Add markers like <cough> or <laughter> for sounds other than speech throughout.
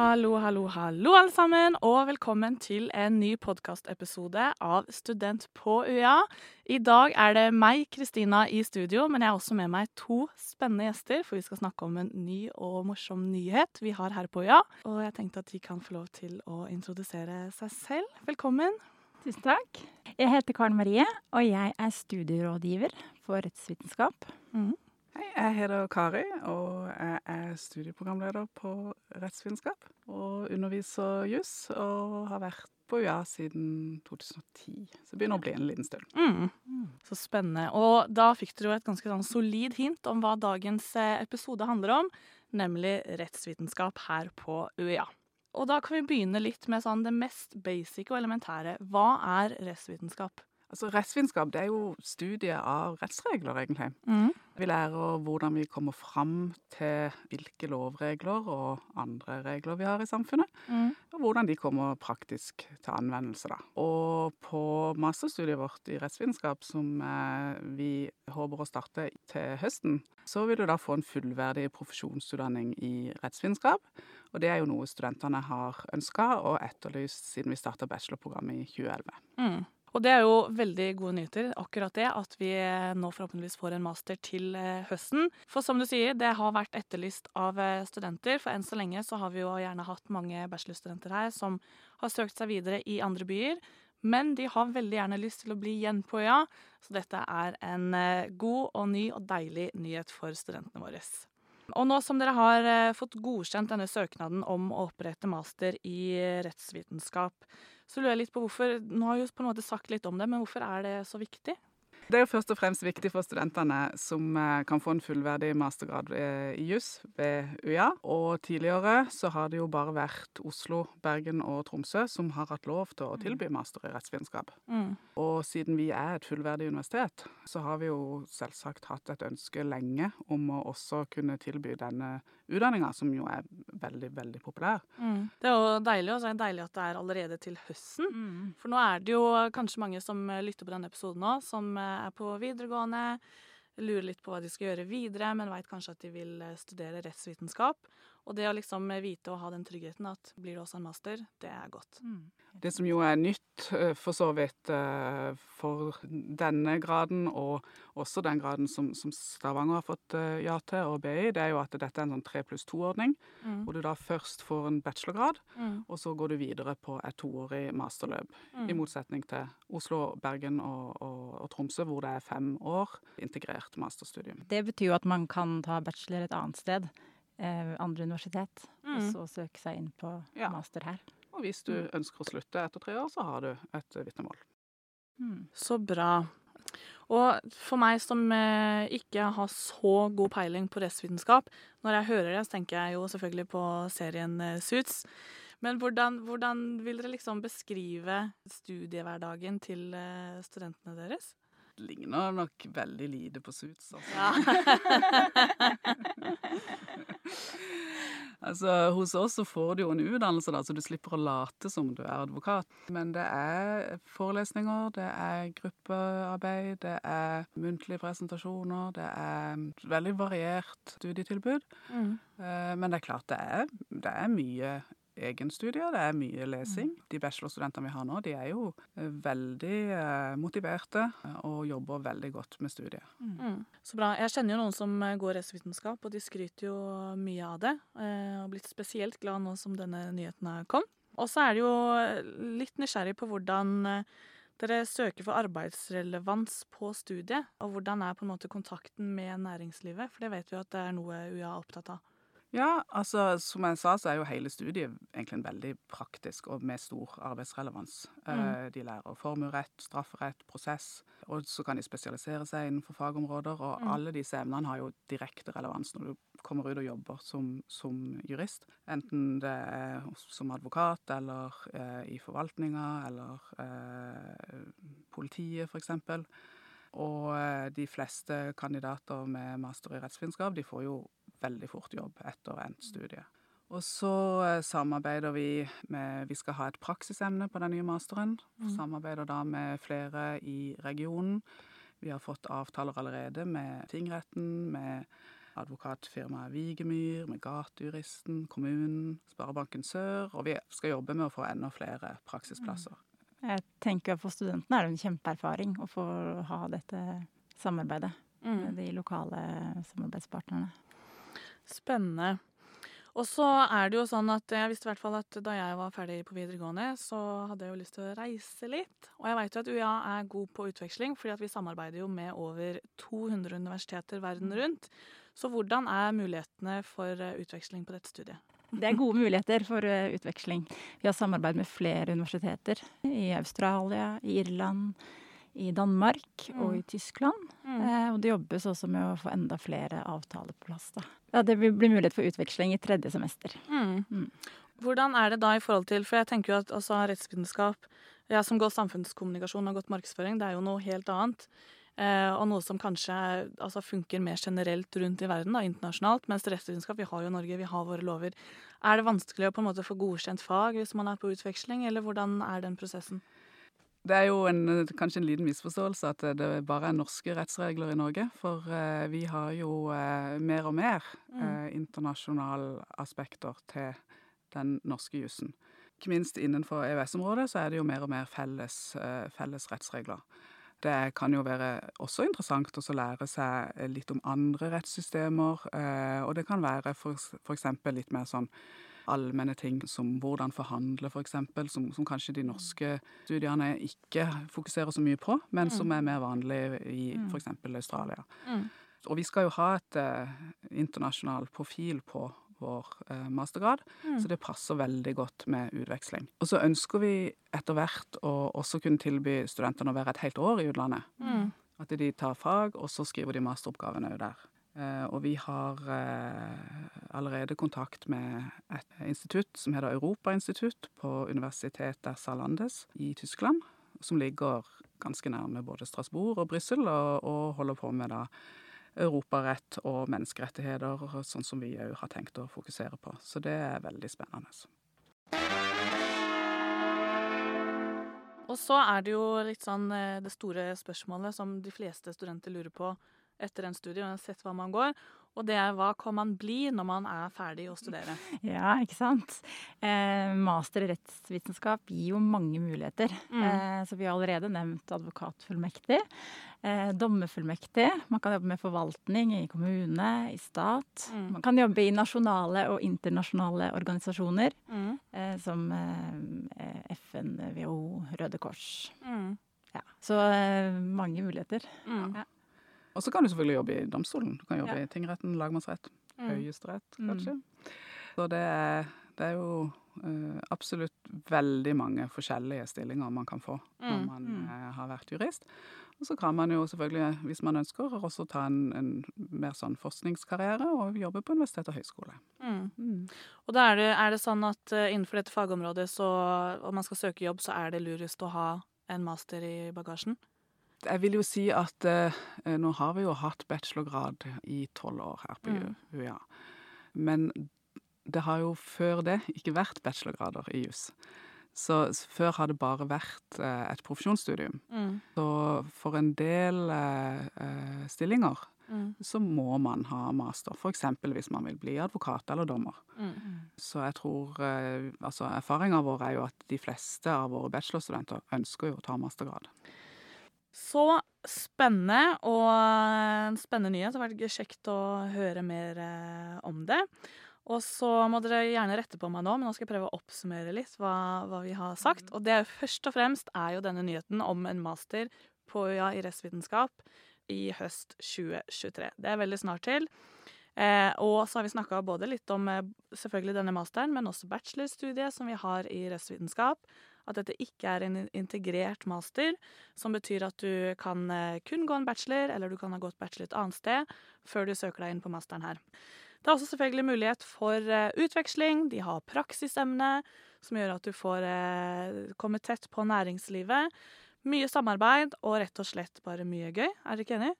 Hallo, hallo, hallo, alle sammen, og velkommen til en ny podkastepisode av Student på UiA. I dag er det meg, Kristina, i studio, men jeg har også med meg to spennende gjester, for vi skal snakke om en ny og morsom nyhet vi har her på UiA. Og jeg tenkte at de kan få lov til å introdusere seg selv. Velkommen. Tusen takk. Jeg heter Karen Marie, og jeg er studierådgiver for rettsvitenskap. Mm. Hei, jeg heter Kari, og jeg er studieprogramleder på rettsvitenskap. Og underviser juss, og har vært på UiA siden 2010. Så det begynner å bli en liten stund. Mm. Så spennende. Og da fikk dere jo et ganske sånn solid hint om hva dagens eh, episode handler om, nemlig rettsvitenskap her på UiA. Og da kan vi begynne litt med sånn det mest basic og elementære. Hva er rettsvitenskap? Altså, Rettsvitenskap det er jo studiet av rettsregler, egentlig. Mm. Vi lærer hvordan vi kommer fram til hvilke lovregler og andre regler vi har i samfunnet. Mm. Og hvordan de kommer praktisk til anvendelse. da. Og på masterstudiet vårt i rettsvitenskap, som eh, vi håper å starte til høsten, så vil du da få en fullverdig profesjonsutdanning i rettsvitenskap. Og det er jo noe studentene har ønska og etterlyst siden vi starta bachelorprogrammet i 2011. Mm. Og det er jo veldig gode nyheter, akkurat det, at vi nå forhåpentligvis får en master til eh, høsten. For som du sier, det har vært etterlyst av eh, studenter. For enn så lenge så har vi jo gjerne hatt mange bachelorstudenter her som har søkt seg videre i andre byer. Men de har veldig gjerne lyst til å bli igjen på øya, så dette er en eh, god og ny og deilig nyhet for studentene våre. Og nå som dere har fått godkjent denne søknaden om å opprette master i rettsvitenskap, så lurer jeg litt på hvorfor Nå har vi jo på en måte sagt litt om det, men hvorfor er det så viktig? Det er jo først og fremst viktig for studentene som eh, kan få en fullverdig mastergrad eh, i juss ved UiA. Og tidligere så har det jo bare vært Oslo, Bergen og Tromsø som har hatt lov til å tilby master i rettsvitenskap. Mm. Og siden vi er et fullverdig universitet, så har vi jo selvsagt hatt et ønske lenge om å også kunne tilby denne utdanninga, som jo er veldig, veldig populær. Mm. Det er jo deilig, og så er det deilig at det er allerede til høsten. For nå er det jo kanskje mange som lytter på denne episoden nå, som er på videregående, lurer litt på hva de skal gjøre videre, men veit kanskje at de vil studere rettsvitenskap. Og det å liksom vite og ha den tryggheten at blir det også en master, det er godt. Det som jo er nytt for så vidt for denne graden, og også den graden som, som Stavanger har fått ja til, og BI, det er jo at dette er en sånn tre pluss to-ordning. Mm. Hvor du da først får en bachelorgrad, Mm. og så går du videre på et toårig masterløp. Mm. I motsetning til Oslo, Bergen og, og, og Tromsø, hvor det er fem år integrert masterstudium. Det betyr jo at man kan ta bachelor et annet sted, eh, andre universitet, og Mm. så søke seg inn på Ja. master her. Og hvis du ønsker å slutte etter tre år, så har du et vitnemål. Så bra. Og for meg som eh, ikke har så god peiling på rettsvitenskap, når jeg hører det, så tenker jeg jo selvfølgelig på serien eh, Suits. Men hvordan, hvordan vil dere liksom beskrive studiehverdagen til eh, studentene deres? Ligner nok veldig lite på Suits, altså. <laughs> Altså, Hos oss så får du jo en utdannelse, da, så du slipper å late som du er advokat. Men det er forelesninger, det er gruppearbeid, det er muntlige presentasjoner, det er veldig variert studietilbud. Mm. Eh, Men det er klart det er, det er mye egenstudier, det er mye lesing. De bachelorstudentene vi har nå, de er jo eh, veldig eh, motiverte eh, og jobber veldig godt med studiet. Mm. Så bra. Jeg kjenner jo noen som går rettsvitenskap, og de skryter jo mye av det. eh, Og blitt spesielt glad nå som denne nyheten har kom. Og så er det jo litt nysgjerrig på hvordan dere søker for arbeidsrelevans på studiet. Og hvordan er på en måte kontakten med næringslivet, for det vet vi jo at det er noe UiA er opptatt av. Ja, altså som jeg sa, så er jo hele studiet egentlig en veldig praktisk og med stor arbeidsrelevans. Mm. De lærer formuerett, strafferett, prosess, og så kan de spesialisere seg innenfor fagområder. Og alle disse emnene har jo direkte relevans når du kommer ut og jobber som, som jurist. Enten det er som advokat eller eh, i forvaltninga eller eh, politiet, f.eks. Og eh, de fleste kandidater med master i rettsvitenskap, de får jo veldig fort jobb etter endt studie. Og så eh, samarbeider vi med Vi skal ha et praksisemne på den nye masteren. Samarbeider da med flere i regionen. Vi har fått avtaler allerede med tingretten, med advokatfirmaet Vigemyr, med Gatejuristen, kommunen, Sparebanken Sør. Og vi skal jobbe med å få enda flere praksisplasser. Jeg tenker at For studentene er det en kjempeerfaring å få ha dette samarbeidet med de lokale samarbeidspartnerne. Spennende. Og så er det jo sånn at jeg visste i hvert fall at da jeg var ferdig på videregående, så hadde jeg jo lyst til å reise litt. Og jeg veit jo at UiA er god på utveksling, fordi at vi samarbeider jo med over 200 universiteter verden rundt. Så hvordan er mulighetene for eh, utveksling på dette studiet? Det er gode muligheter for eh, utveksling. Vi har samarbeid med flere universiteter. I Australia, i Irland, i Danmark og i Tyskland. Eh, og det jobbes også med å få enda flere avtaler på plass. Da. Ja, det blir mulighet for utveksling i tredje semester. Mm. Mm. Hvordan er det da i forhold til For jeg tenker jo at altså, rettsvitenskap Jeg som går samfunnskommunikasjon og godt gått markedsføring, det er jo noe helt annet. Eh, og noe som kanskje altså, funker mer generelt rundt i verden, da, internasjonalt. Mens rettsvitenskap, vi har jo Norge, vi har våre lover. Er det vanskelig å på en måte få godkjent fag hvis man er på utveksling, eller hvordan er den prosessen? Det er jo en, kanskje en liten misforståelse at det bare er norske rettsregler i Norge. For eh, vi har jo eh, mer og mer eh, internasjonale aspekter til den norske jussen. Ikke minst innenfor EØS-området så er det jo mer og mer felles, eh, felles rettsregler. Det kan jo være også interessant å lære seg litt om andre rettssystemer. eh, Og det kan være f.eks. litt mer sånn allmenne ting som hvordan forhandle, f.eks., for som, som kanskje de norske studiene ikke fokuserer så mye på, men som er mer vanlig i f.eks. Australia. Mm. Og vi skal jo ha et eh, internasjonal profil på vår eh, mastergrad, så det passer veldig godt med utveksling. Og så ønsker vi etter hvert å også kunne tilby studentene å være et helt år i utlandet. Mm. At de tar fag, og så skriver de masteroppgavene der. Eh, og vi har eh, allerede kontakt med et institutt som heter Europainstitutt på universitetet Salandes i Tyskland, som ligger ganske nærme både Strasbourg og Brussel, og, og holder på med da europarett og menneskerettigheter, sånn som vi òg har tenkt å fokusere på. Så det er veldig spennende. Og så er det jo litt sånn eh, det store spørsmålet som de fleste studenter lurer på etter en studie, uansett hva man går, og det er hva kan man bli når man er ferdig å studere? <laughs> Ja, ikke sant. Eh, master i rettsvitenskap gir jo mange muligheter. Mm. Eh, så vi har allerede nevnt advokatfullmektig. Eh, dommerfullmektig. Man kan jobbe med forvaltning i kommune, i stat. Mm. Man kan jobbe i nasjonale og internasjonale organisasjoner, Mm. eh, som eh, FN, WHO, Røde Kors. Mm. Ja. Så eh, mange muligheter. Mm. Ja. Og så kan du selvfølgelig jobbe i domstolen. Du kan jobbe Ja. i tingretten, lagmannsrett, Mm. høyesterett, Mm. kanskje. Så det er, det er jo uh, absolutt veldig mange forskjellige stillinger man kan få når Mm. man Mm. eh, har vært jurist. Og så kan man jo selvfølgelig, hvis man ønsker, også ta en, en mer sånn forskningskarriere og jobbe på universitet og høyskole. Mm. Mm. Og da er det, er det sånn at eh, innenfor dette fagområdet, så om man skal søke jobb, så er det lurest å ha en master i bagasjen? Jeg vil jo si at eh, nå har vi jo hatt bachelorgrad i tolv år her på Mm. UiA. Men det har jo før det ikke vært bachelorgrader i juss. Så før har det bare vært eh, et profesjonsstudium. Mm. Så for en del eh, eh, stillinger Mm. så må man ha master. F.eks. hvis man vil bli advokat eller dommer. Mm. Så jeg tror eh, Altså erfaringa vår er jo at de fleste av våre bachelorstudenter ønsker jo å ta mastergrad. Så spennende, og en spennende nyhet. Det har vært kjekt å høre mer eh, om det. Og så må dere gjerne rette på meg nå, men nå skal jeg prøve å oppsummere litt hva, hva vi har sagt. Og det er jo først og fremst er jo denne nyheten om en master på UiA i rettsvitenskap i høst 2023. Det er veldig snart til. Eh, og så har vi snakka både litt om eh, selvfølgelig denne masteren, men også bachelorstudiet som vi har i rettsvitenskap. At dette ikke er en integrert master, som betyr at du kan eh, kun gå en bachelor, eller du kan ha gått bachelor et annet sted, før du søker deg inn på masteren her. Det er også selvfølgelig mulighet for eh, utveksling. De har praksisemne, som gjør at du får eh, komme tett på næringslivet. Mye samarbeid og rett og slett bare mye gøy. Er dere ikke enig?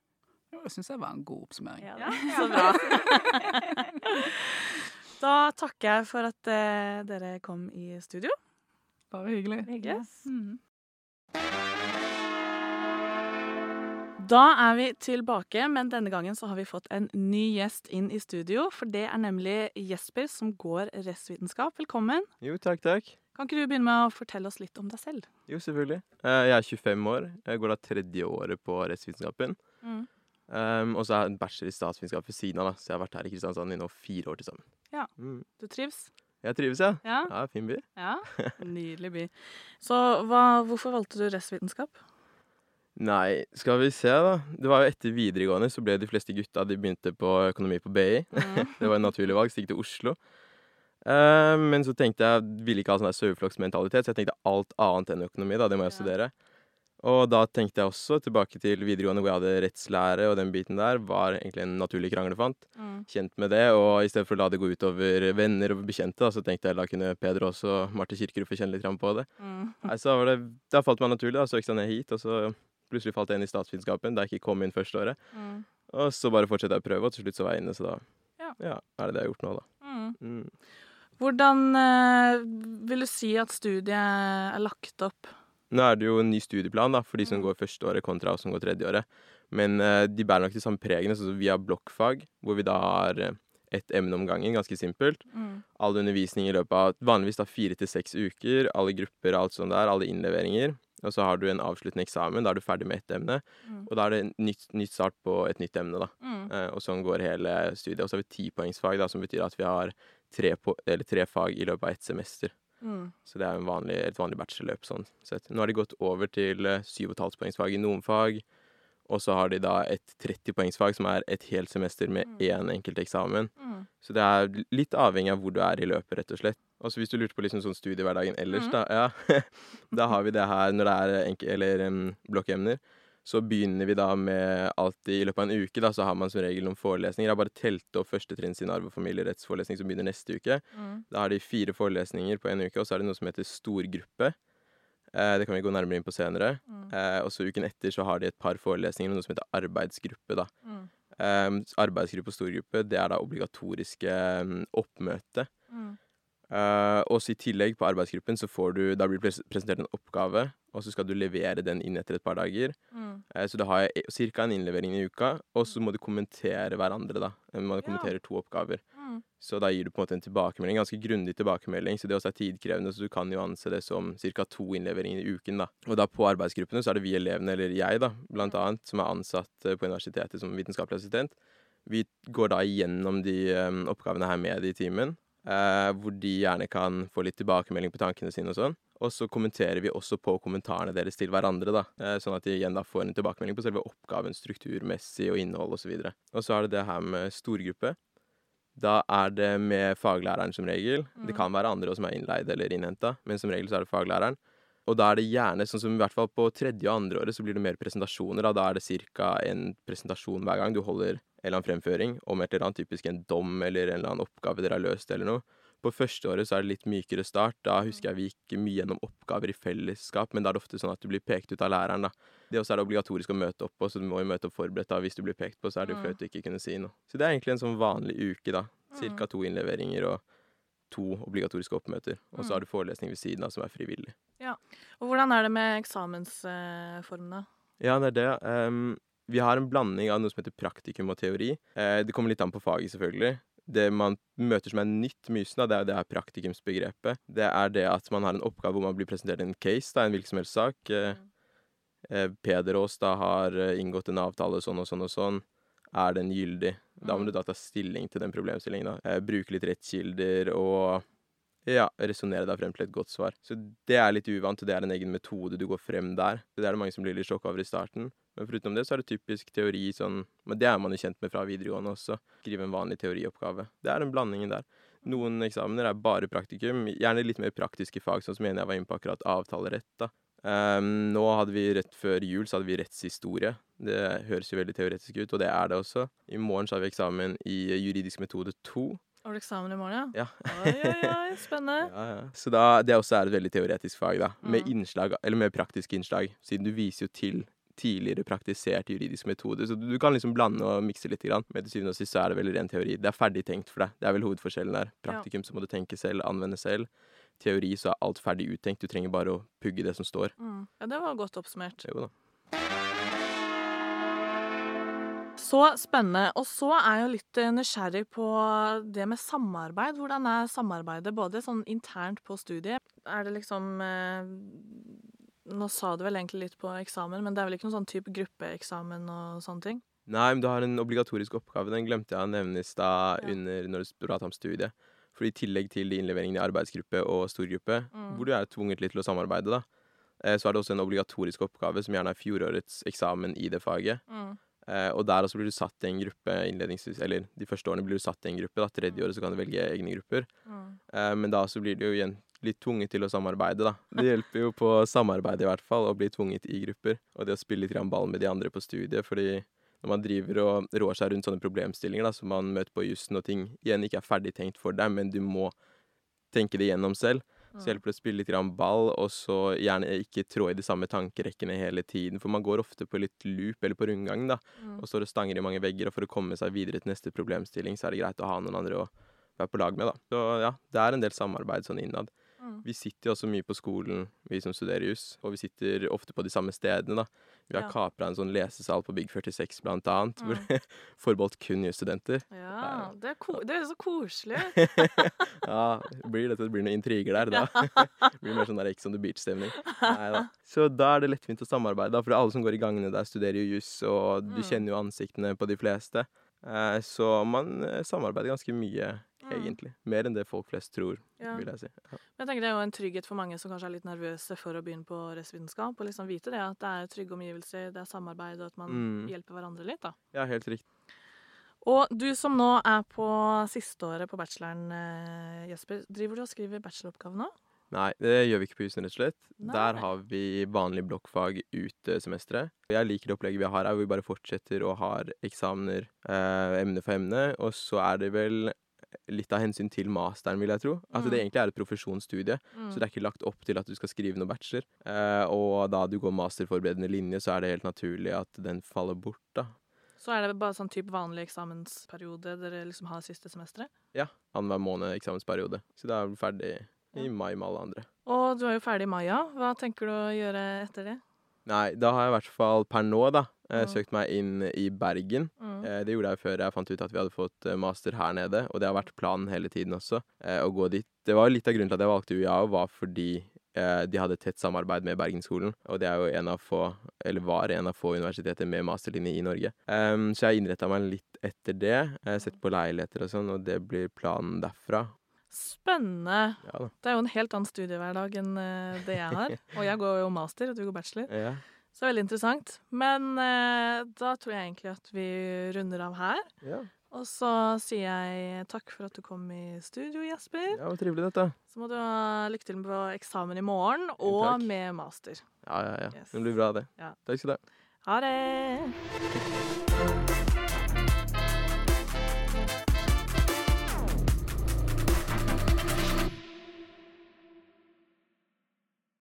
Jo, Det syns jeg var en god oppsummering. Ja, så bra. <laughs> da takker jeg for at dere kom i studio. Bare hyggelig. Hyggelig. Yes. Mm. Da er vi tilbake, men denne gangen så har vi fått en ny gjest inn i studio. For det er nemlig Jesper som går rettsvitenskap. Velkommen. Jo, takk, takk. Kan ikke du begynne med å fortelle oss litt om deg selv? Jo, selvfølgelig. Eh, Jeg er 25 år. Jeg går da tredje året på rettsvitenskapen. Mm. Um, og så har jeg en bachelor i statsvitenskap ved siden av, da. så jeg har vært her i Kristiansand i nå fire år til sammen. Ja. Mm. Du trives? Jeg trives, ja. Ja? Ja, fin by. Ja. <laughs> Nydelig by. Så hva, hvorfor valgte du rettsvitenskap? Nei, skal vi se, da. Det var jo etter videregående så ble de fleste gutta de begynte på økonomi på BI. Mm. <laughs> det var et naturlig valg, Stikk til Oslo. Eh, men så tenkte jeg ville ikke ha sånn der saueflokksmentalitet, så jeg tenkte alt annet enn økonomi, da. Det må jeg Ja. Og da tenkte jeg også tilbake til videregående hvor jeg hadde rettslære, og den biten der var egentlig en naturlig kranglefant. Mm. Kjent med det, og i stedet for å la det gå utover venner og bekjente, da, så tenkte jeg da kunne Peder også og Marte Kirkerud få kjenne litt på det. Mm. <laughs> Nei, så var det, Da falt meg naturlig, da, så gikk jeg ned hit, og så plutselig falt jeg inn i statsvitenskapen, da jeg ikke kom inn første året. Mm. Og så bare fortsatte jeg å prøve, og til slutt så var jeg inne, så da Ja. ja, er det det jeg har gjort nå, da. Mm. Mm. Hvordan øh, vil du si at studiet er lagt opp? Nå er det jo en ny studieplan da, for de som Mm. går førsteåret kontra oss som går tredjeåret. Men uh, de bærer nok de samme pregene. Så vi har blokkfag, hvor vi da har eh, ett emne om gangen, ganske simpelt. Mm. All undervisning i løpet av vanligvis da fire til seks uker. Alle grupper, og alt sånt der, alle innleveringer. Og så har du en avsluttende eksamen. Da er du ferdig med ett emne. Mm. Og da er det nytt, nytt start på et nytt emne, da. Mm. Uh, og sånn går hele studiet. Og så har vi tipoengsfag, da, som betyr at vi har tre, på, eller tre fag i løpet av ett semester. Mm. Så det er en vanlig, et vanlig bachelorløp sånn sett. Nå har de gått over til eh, 7,5-poengsfag i noen fag. Og så har de da et 30-poengsfag som er et helt semester med Mm. én enkelt eksamen. Mm. Så det er litt avhengig av hvor du er i løpet, rett og slett. Og så hvis du lurte på liksom sånn studiehverdagen ellers, Mhm. da, ja, <laughs> da har vi det her når det er eller um, blokkemner. Så begynner vi da med alltid i løpet av en uke, da, så har man som regel noen forelesninger. Jeg har bare telt opp førstetrinns sin arv- og familierettsforelesning som begynner neste uke. Mm. Da har de fire forelesninger på en uke, og så er det noe som heter storgruppe. Eh, det kan vi gå nærmere inn på senere. Mm. Eh, og så uken etter så har de et par forelesninger med noe som heter arbeidsgruppe, da. Mm. Eh, arbeidsgruppe og storgruppe, det er da obligatoriske um, oppmøte. Mm. Uh, og så i tillegg på arbeidsgruppen så får du Da blir det presentert en oppgave, og så skal du levere den inn etter et par dager. Mm. Eh, så da har jeg ca. en innlevering i uka, og så må du kommentere hverandre, da. Man Man Ja. kommenterer to oppgaver. Mm. Så da gir du på en måte en tilbakemelding, ganske grundig tilbakemelding, så det også er tidkrevende, så du kan jo anse det som ca. to innleveringer i uken, da. Og da på arbeidsgruppene så er det vi elevene, eller jeg da, blant annet, som er ansatt eh, på universitetet som vitenskapelig assistent. Vi går da igjennom de eh, oppgavene her med i timen, eh, hvor de gjerne kan få litt tilbakemelding på tankene sine og sånn. Og så kommenterer vi også på kommentarene deres til hverandre, da. Eh, sånn at de igjen da får en tilbakemelding på selve oppgaven strukturmessig og innhold osv. Og, og så er det det her med storgruppe. Da er det med faglæreren som regel. Det Mm. kan være andre som er innleid eller innhenta, men som regel så er det faglæreren. Og da er det gjerne, sånn som i hvert fall på tredje og andre året, så blir det mer presentasjoner. Da, da er det ca. en presentasjon hver gang. Du holder en eller annen fremføring om et eller annet, typisk en dom eller en eller annen oppgave dere har løst eller noe. På første året så er det litt mykere start. Da husker jeg vi gikk mye gjennom oppgaver i fellesskap, men da er det ofte sånn at du blir pekt ut av læreren, da. Det også er det obligatorisk å møte opp på, så du må jo møte opp forberedt da. Hvis du blir pekt på, så er det jo Mm. flaut å ikke kunne si noe. Så det er egentlig en sånn vanlig uke, da. Mm. Cirka to innleveringer og to obligatoriske oppmøter. Og Mm. så har du forelesning ved siden av som er frivillig. Ja, Og hvordan er det med eksamensformene? Ja, det er det. Um, vi har en blanding av noe som heter praktikum og teori. Eh, det kommer litt an på faget, selvfølgelig. Det man møter som er nytt med jussen, det er det her praktikumsbegrepet. Det er det at man har en oppgave hvor man blir presentert en case, da, en hvilken som helst sak. Eh, eh, Peder Aas da har eh, inngått en avtale sånn og sånn og sånn. Er den gyldig? Da må Mm. du da ta stilling til den problemstillingen. da. Eh, bruke litt rettskilder og ja, resonnere deg frem til et godt svar. Så det er litt uvant, og det er en egen metode du går frem der. Det er det mange som blir litt sjokka over i starten. Men foruten det så er det typisk teori sånn Men det er man jo kjent med fra videregående også. Skrive en vanlig teorioppgave. Det er den blandingen der. Noen eksamener er bare praktikum. Gjerne litt mer praktiske fag, sånn som en jeg var inne på akkurat avtalerett. da. Um, nå hadde vi rett før jul så hadde vi rettshistorie. Det høres jo veldig teoretisk ut, og det er det også. I morgen så har vi eksamen i juridisk metode 2. Har du eksamen i morgen, ja? Ja. Oi, oi, oi, spennende. <laughs> Ja, ja. Så da, det også er et veldig teoretisk fag, da. Med Mm. innslag, eller med praktiske innslag. Siden du viser jo til tidligere praktisert juridisk metode. Så du, kan liksom blande og mikse litt. Grann. Men til syvende og sist så er det vel ren teori. Det er ferdig tenkt for deg. Det er vel hovedforskjellen der. Praktikum så må du tenke selv, anvende selv. Teori så er alt ferdig uttenkt. Du trenger bare å pugge det som står. Mm. Ja, det var godt oppsummert. Jo da. Så spennende. Og så er jeg jo litt nysgjerrig på det med samarbeid. Hvordan er samarbeidet både sånn internt på studiet? Er det liksom eh, Nå sa du vel egentlig litt på eksamen, men det er vel ikke noen sånn type gruppeeksamen og sånne ting? Nei, men du har en obligatorisk oppgave. Den glemte jeg å nevne i stad Ja. under når du pratet om studiet. For i tillegg til de innleveringene i arbeidsgruppe og storgruppe, Mm. hvor du er tvunget litt til å samarbeide, da, eh, så er det også en obligatorisk oppgave, som gjerne er fjorårets eksamen i det faget. Mm. Eh, og der også blir du satt i en gruppe innledningsvis, eller de første årene blir du satt i en gruppe. da, Tredje året så kan du velge egne grupper. Mm. Eh, men da så blir det jo igjen litt tvunget til å samarbeide, da. Det hjelper jo på samarbeid i hvert fall, å bli tvunget i grupper. Og det å spille litt ball med de andre på studiet, fordi når man driver og rår seg rundt sånne problemstillinger da, som man møter på jussen, og ting igjen ikke er ferdig tenkt for deg, men du må tenke det gjennom selv, så hjelper det å spille litt ball, og så gjerne ikke trå i de samme tankerekkene hele tiden. For man går ofte på litt loop eller på rundgang, da, Mm. og står og stanger i mange vegger. Og for å komme seg videre til neste problemstilling, så er det greit å ha noen andre å være på lag med, da. Så ja, det er en del samarbeid sånn innad. Vi sitter jo også mye på skolen, vi som studerer juss, og vi sitter ofte på de samme stedene, da. Vi har Ja. kapra en sånn lesesal på Big 46, blant annet, hvor Mm. det er forbeholdt kun jusstudenter. Ja, det er, det er så koselig. <laughs> Ja, blir dette det blir noen intriger der, da. Det <laughs> blir mer sånn der Ex on the Beach-stemning. Så da er det lettvint å samarbeide, da, for alle som går i gangene der, studerer jo juss, og du Mm. kjenner jo ansiktene på de fleste. Eh, Så man eh, samarbeider ganske mye, Mm. egentlig. Mer enn det folk flest tror, Ja. vil jeg si. Ja. Men jeg tenker Det er jo en trygghet for mange som kanskje er litt nervøse for å begynne på rettsvitenskap. Og liksom vite det at det er trygge omgivelser, det er samarbeid, og at man Mm. hjelper hverandre litt. da. ja, helt riktig. Og du som nå er på sisteåret på bacheloren, eh, Jesper, driver du og skriver bacheloroppgave nå? Nei, det gjør vi ikke på jussen, rett og slett. Nei. Der har vi vanlig blokkfag ut eh, semesteret. Jeg liker det opplegget vi har her, hvor vi bare fortsetter og har eksamener eh, emne for emne. Og så er det vel litt av hensyn til masteren, vil jeg tro. At Mm. det egentlig er et profesjonsstudie, Mm. så det er ikke lagt opp til at du skal skrive noe bachelor. Eh, og da du går masterforberedende linje, så er det helt naturlig at den faller bort, da. Så er det bare sånn type vanlig eksamensperiode dere liksom har siste semesteret? Ja. Annenhver måned eksamensperiode. Så da er du ferdig i mai med alle andre. Og du er jo ferdig i mai, ja. Hva tenker du å gjøre etter det? Nei, da har jeg i hvert fall per nå, da, Mm. søkt meg inn i Bergen. Mm. Eh, Det gjorde jeg før jeg fant ut at vi hadde fått eh, master her nede, og det har vært planen hele tiden også, eh, å gå dit. Det var litt av grunnen til at jeg valgte UiA, var fordi eh, de hadde tett samarbeid med Bergenskolen, og det er jo en av få, eller var en av få universiteter med masterlinje i Norge. Em, så jeg innretta meg litt etter det. Jeg har sett på leiligheter og sånn, og det blir planen derfra. Spennende. Ja. Det er jo en helt annen studiehverdag enn eh, det jeg har. Og jeg går jo master, og du går bachelor. Ja. Så veldig interessant. Men eh, da tror jeg egentlig at vi runder av her. Ja, Og så sier jeg takk for at du kom i studio, Jesper. ja det trivelig dette. Så må du ha lykke til på eksamen i morgen, og takk. med master. Ja, ja, ja. Yes. Det blir bra, det. Ja. Takk skal du ha. Ha det!